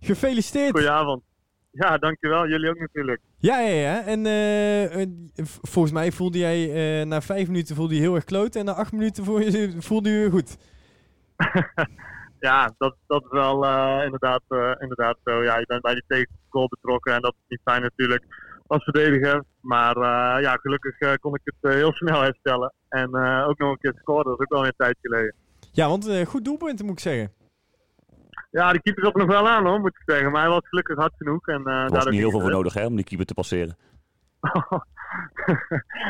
Gefeliciteerd. Goedenavond. Ja, dankjewel. Jullie ook natuurlijk. Ja, ja, ja. En uh, volgens mij voelde jij uh, na vijf minuten voelde je heel erg kloot. En na acht minuten voelde je, voelde je goed. ja, dat, dat is wel uh, inderdaad, inderdaad zo. Ja, je bent bij die tegengoal betrokken. En dat is niet fijn natuurlijk als verdediger. Maar ja, gelukkig kon ik het heel snel herstellen. En ook nog een keer scoren. Dat is ook wel een tijd geleden. Ja, want goed doelpunt moet ik zeggen. Ja, de keeper zat nog wel aan hoor, moet ik zeggen. Maar hij was gelukkig hard genoeg. En, uh, er was niet heel veel voor nodig hè, om die keeper te passeren.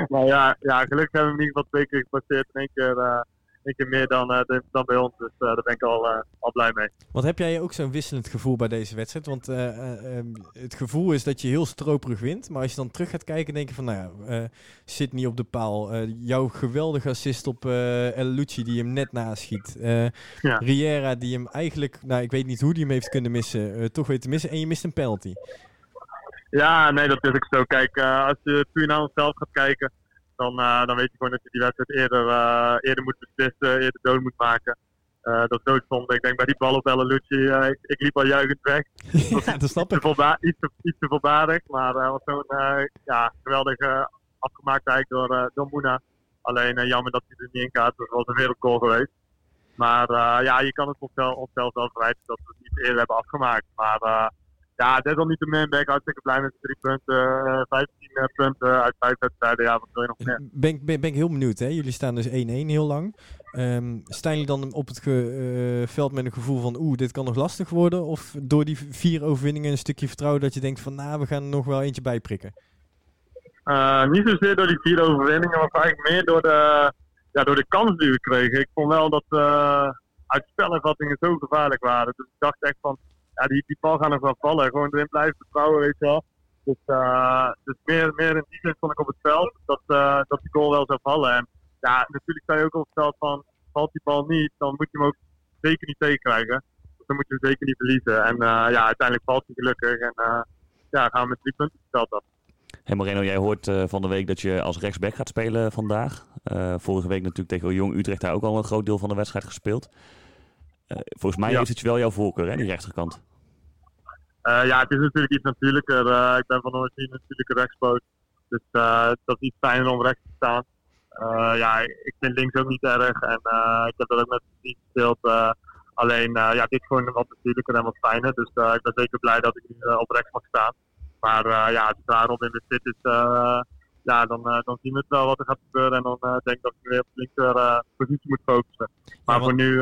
maar ja, ja, gelukkig hebben we hem in ieder geval twee keer gepasseerd. En één keer, één keer meer dan, uh, dan bij ons. Dus daar ben ik al, al blij mee. Want heb jij ook zo'n wisselend gevoel bij deze wedstrijd? Want um, het gevoel is dat je heel stroperig wint. Maar als je dan terug gaat kijken, denk je van, nou ja, niet op de paal. jouw geweldige assist op El Lucci die hem net naschiet. Ja. Riera die hem eigenlijk, nou ik weet niet hoe die hem heeft kunnen missen, toch weet te missen. En je mist een penalty. Ja, nee, dat is ook zo. Kijk, uh, als je puur naar onszelf gaat kijken, dan, uh, dan weet je gewoon dat je die wedstrijd eerder, uh, eerder moet beslissen, eerder dood moet maken. dat is doodzonde. Ik denk bij die bal op ik, ik, liep al juichend weg. ja, dat snap ik. Iets te, iets te voorbarig, maar uh, was zo'n ja, geweldig afgemaakt eigenlijk door, door Moena. Alleen jammer dat hij er niet in gaat, dat was een wereldgoal geweest. Maar ja, je kan het onszelf, onszelf wel verwijten dat we het niet eerder hebben afgemaakt. Maar ja, desalniettemin ben ik hartstikke blij met de drie punten. Uh, eh, 15 eh, punten uit vijf wedstrijden. Ja, wat wil je nog meer? Ben, ben, ben ik heel benieuwd. Hè? Jullie staan dus 1-1 heel lang. Um, staan jullie dan op het uh, veld met een gevoel van oeh, dit kan nog lastig worden? Of door die vier overwinningen een stukje vertrouwen dat je denkt van nou, we gaan er nog wel eentje bij prikken? Uh, niet zozeer door die vier overwinningen, maar eigenlijk meer door de, ja, door de kans die we kregen. Ik vond wel dat uit spelervattingen zo gevaarlijk waren. Dus ik dacht echt van ja, die, die bal gaan nog wel vallen. Gewoon erin blijven vertrouwen, weet je wel. Dus, uh, dus meer, meer in die zin stond ik op het veld dat, uh, dat die goal wel zou vallen. En ja, natuurlijk sta je ook op het veld van, valt die bal niet, dan moet je hem ook zeker niet tegenkrijgen. Dus dan moet je hem zeker niet verliezen. En uh, ja, uiteindelijk valt hij gelukkig. En ja, gaan we met drie punten het veld af. Hey Moreno, jij hoort van de week dat je als rechtsback gaat spelen vandaag. Vorige week natuurlijk tegen Jong Utrecht daar ook al een groot deel van de wedstrijd gespeeld. Volgens mij ja. is het wel jouw voorkeur, hè, die rechterkant. Uh, ja, het is natuurlijk iets natuurlijker. Uh, ik ben van origine natuurlijk rechtspoot. Dus dat is iets fijner om rechts te staan. ja, ik vind links ook niet erg. En ik heb dat ook met niet gespeeld. alleen, ja, dit is gewoon wat natuurlijker en wat fijner. Dus ik ben zeker blij dat ik nu op rechts mag staan. Maar ja, daarop in de fit is, ja, dan, dan zien we het wel wat er gaat gebeuren. En dan denk ik dat ik weer op de linker positie moet focussen. Maar voor nu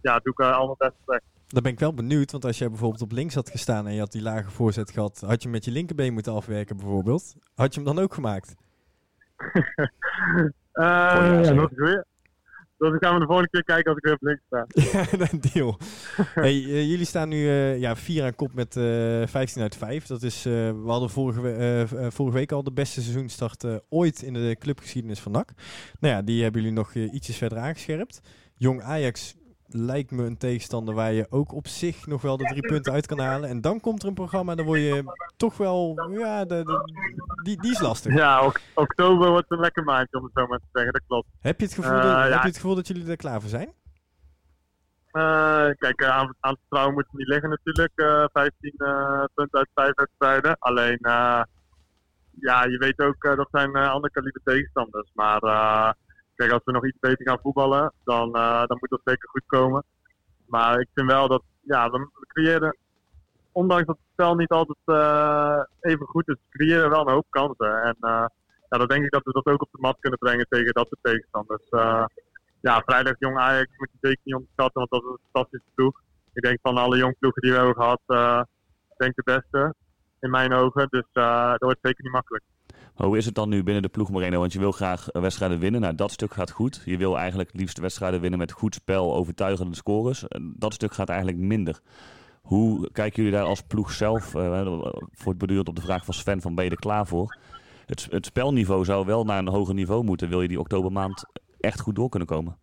ja, doe ik allemaal best recht. Dan ben ik wel benieuwd, want als jij bijvoorbeeld op links had gestaan en je had die lage voorzet gehad, had je met je linkerbeen moeten afwerken bijvoorbeeld. Had je hem dan ook gemaakt? uh, ja, nog weer. Dus dan gaan we de volgende keer kijken als ik weer op links sta. ja, deal. hey, uh, jullie staan nu uh, ja, vier aan kop met uh, 15 uit 5. Dat is, we hadden vorige, we vorige week al de beste seizoenstart ooit in de clubgeschiedenis van NAC. Nou ja, die hebben jullie nog ietsjes verder aangescherpt. Jong Ajax lijkt me een tegenstander waar je ook op zich nog wel de drie punten uit kan halen. En dan komt er een programma, dan word je toch wel, ja, de, de, die, die is lastig. Ja, ok oktober wordt een lekker maandje om het zo maar te zeggen, dat klopt. Heb je het gevoel, dat, heb je het gevoel dat jullie er klaar voor zijn? Uh, kijk, aan, aan het vertrouwen moet het niet liggen natuurlijk. Uh, 15 uh, punten uit 5 wedstrijden. Alleen, ja, je weet ook, dat zijn andere kaliber tegenstanders. Maar Kijk, als we nog iets beter gaan voetballen, dan, uh, dan moet dat zeker goed komen. Maar ik vind wel dat, ja, we, we creëren, ondanks dat het spel niet altijd uh, even goed is, creëren wel een hoop kansen. En uh, ja, dan denk ik dat we dat ook op de mat kunnen brengen tegen dat soort tegenstanders. ja, vrijdag jong Ajax moet je zeker niet onderschatten, want dat is een fantastische ploeg. Ik denk van alle jong ploegen die we hebben gehad, ik denk de beste in mijn ogen. Dus dat wordt zeker niet makkelijk. Hoe is het dan nu binnen de ploeg Moreno? Want je wil graag wedstrijden winnen. Nou, dat stuk gaat goed. Je wil eigenlijk liefst wedstrijden winnen met goed spel, overtuigende scores. Dat stuk gaat eigenlijk minder. Hoe kijken jullie daar als ploeg zelf, uh, voortbedurend op de vraag van Sven, van ben er klaar voor? Het, het spelniveau zou wel naar een hoger niveau moeten, wil je die oktobermaand echt goed door kunnen komen?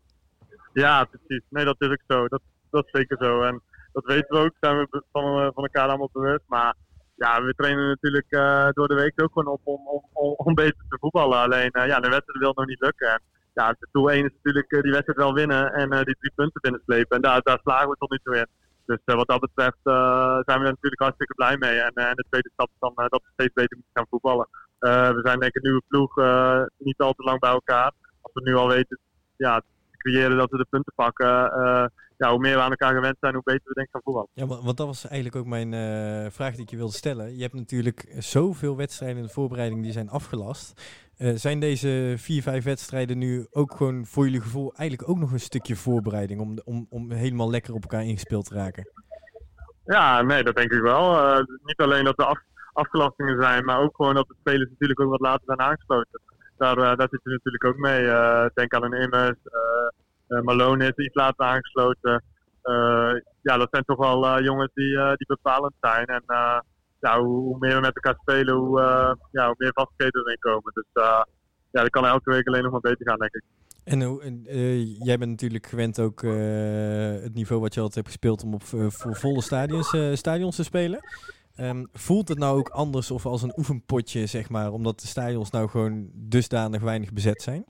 Ja, precies. Nee, dat is ook zo. Dat, dat is zeker zo. En dat weten we ook, zijn we van, eh, van elkaar allemaal bewust. Maar ja, we trainen natuurlijk uh, door de week ook gewoon op om, om, om, om beter te voetballen. Alleen, uh, ja, de wedstrijd wil nog niet lukken. En, ja, het doel 1 is natuurlijk uh, die wedstrijd wel winnen en die drie punten binnenslepen. En daar, daar slagen we tot nu toe in. Dus wat dat betreft zijn we er natuurlijk hartstikke blij mee. En, en de tweede stap is dan dat we steeds beter moeten gaan voetballen. we zijn denk ik een nieuwe ploeg, niet al te lang bij elkaar. Als we nu al weten ja, creëren dat we de punten pakken, ja, hoe meer we aan elkaar gewend zijn, hoe beter we denk ik gaan voetballen. Ja, want dat was eigenlijk ook mijn vraag die ik je wilde stellen. Je hebt natuurlijk zoveel wedstrijden in de voorbereiding die zijn afgelast. Uh, zijn deze vier, vijf wedstrijden nu ook gewoon voor jullie gevoel eigenlijk ook nog een stukje voorbereiding om, om, om helemaal lekker op elkaar ingespeeld te raken? Ja, nee, dat denk ik wel. Uh, niet alleen dat er af, afgelastingen zijn, maar ook gewoon dat de spelers natuurlijk ook wat later zijn aangesloten. Daar, uh, daar zit je natuurlijk ook mee. denk aan een Immers, Malone is iets later aangesloten. ja, dat zijn toch wel jongens die, die bepalend zijn. En ja, hoe, meer we met elkaar spelen, hoe, ja, hoe meer vastigheden erin komen. Dus ja, dat kan elke week alleen nog maar beter gaan, denk ik. En jij bent natuurlijk gewend ook het niveau wat je altijd hebt gespeeld om op volle stadions, stadions te spelen. Um, voelt het nou ook anders of als een oefenpotje, zeg maar, omdat de stadions nou gewoon dusdanig weinig bezet zijn?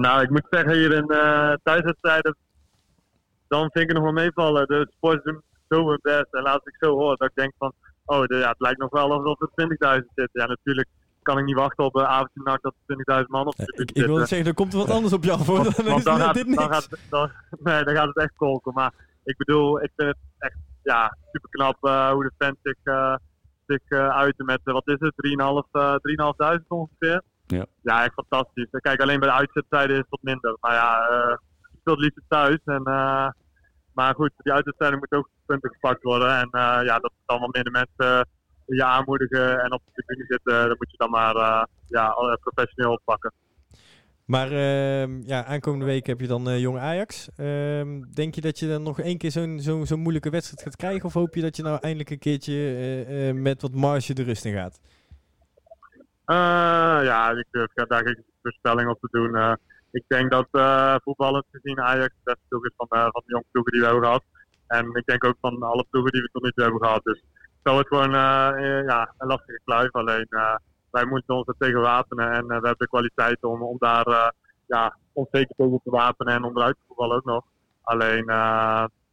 nou, ik moet zeggen, hier in thuiswedstrijden, dan vind ik het nog wel meevallen. De sports zo mijn best. En laat ik zo horen dat ik denk van, oh, de, ja, het lijkt nog wel alsof er 20.000 zitten. Ja, natuurlijk kan ik niet wachten op een avondje nacht dat er 20.000 man op zitten. ik, ik wil zeggen, er komt wat anders op jou voor. Want, dan, dan, gaat, dit dan, gaat, dan, nee, dan gaat het echt kolken. Maar ik bedoel, ik vind het echt ja, super knap uh, hoe de fans zich, uh, zich uh, uiten met, wat is het, 3.500 uh, ongeveer. Ja. ja, echt fantastisch. Kijk, alleen bij de uitzetzijden is het wat minder. Maar ja, ik speel het liefst thuis. En maar goed, die uitwedstrijden moeten ook punten gepakt worden. En ja, dat is allemaal minder mensen je aanmoedigen en op de tribune zitten. Dat moet je dan maar ja, professioneel oppakken. Maar ehm, ja, aankomende week heb je dan Jong Ajax. Ehm, denk je dat je dan nog één keer zo'n zo'n zo'n moeilijke wedstrijd gaat krijgen? Of hoop je dat je nou eindelijk een keertje met wat marge de rust in gaat? ja, ik durf daar geen voorspelling op te doen ik denk dat uh, voetballend gezien Ajax de beste is van, uh, van de jonge ploegen die we hebben gehad. En ik denk ook van alle ploegen die we tot nu toe hebben gehad. Dus is gewoon uh, ja, een lastige kluif. Alleen wij moeten ons er tegen wapenen. En we hebben de kwaliteit om, om daar ja, ons zeker tegen te wapenen en onderuit te voetballen ook nog. Alleen,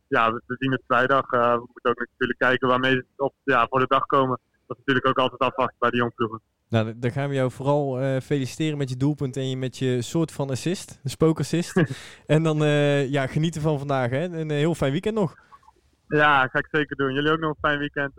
ja, we, we zien het vrijdag. we moeten ook natuurlijk kijken waarmee ze op, ja, voor de dag komen. Dat is natuurlijk ook altijd afwachten bij de jonge ploegen. Nou, dan gaan we jou vooral uh, feliciteren met je doelpunt en je met je soort van assist, een spookassist. en dan uh, ja, genieten van vandaag. Hè? Een heel fijn weekend nog. Ja, ga ik zeker doen. Jullie ook nog een fijn weekend.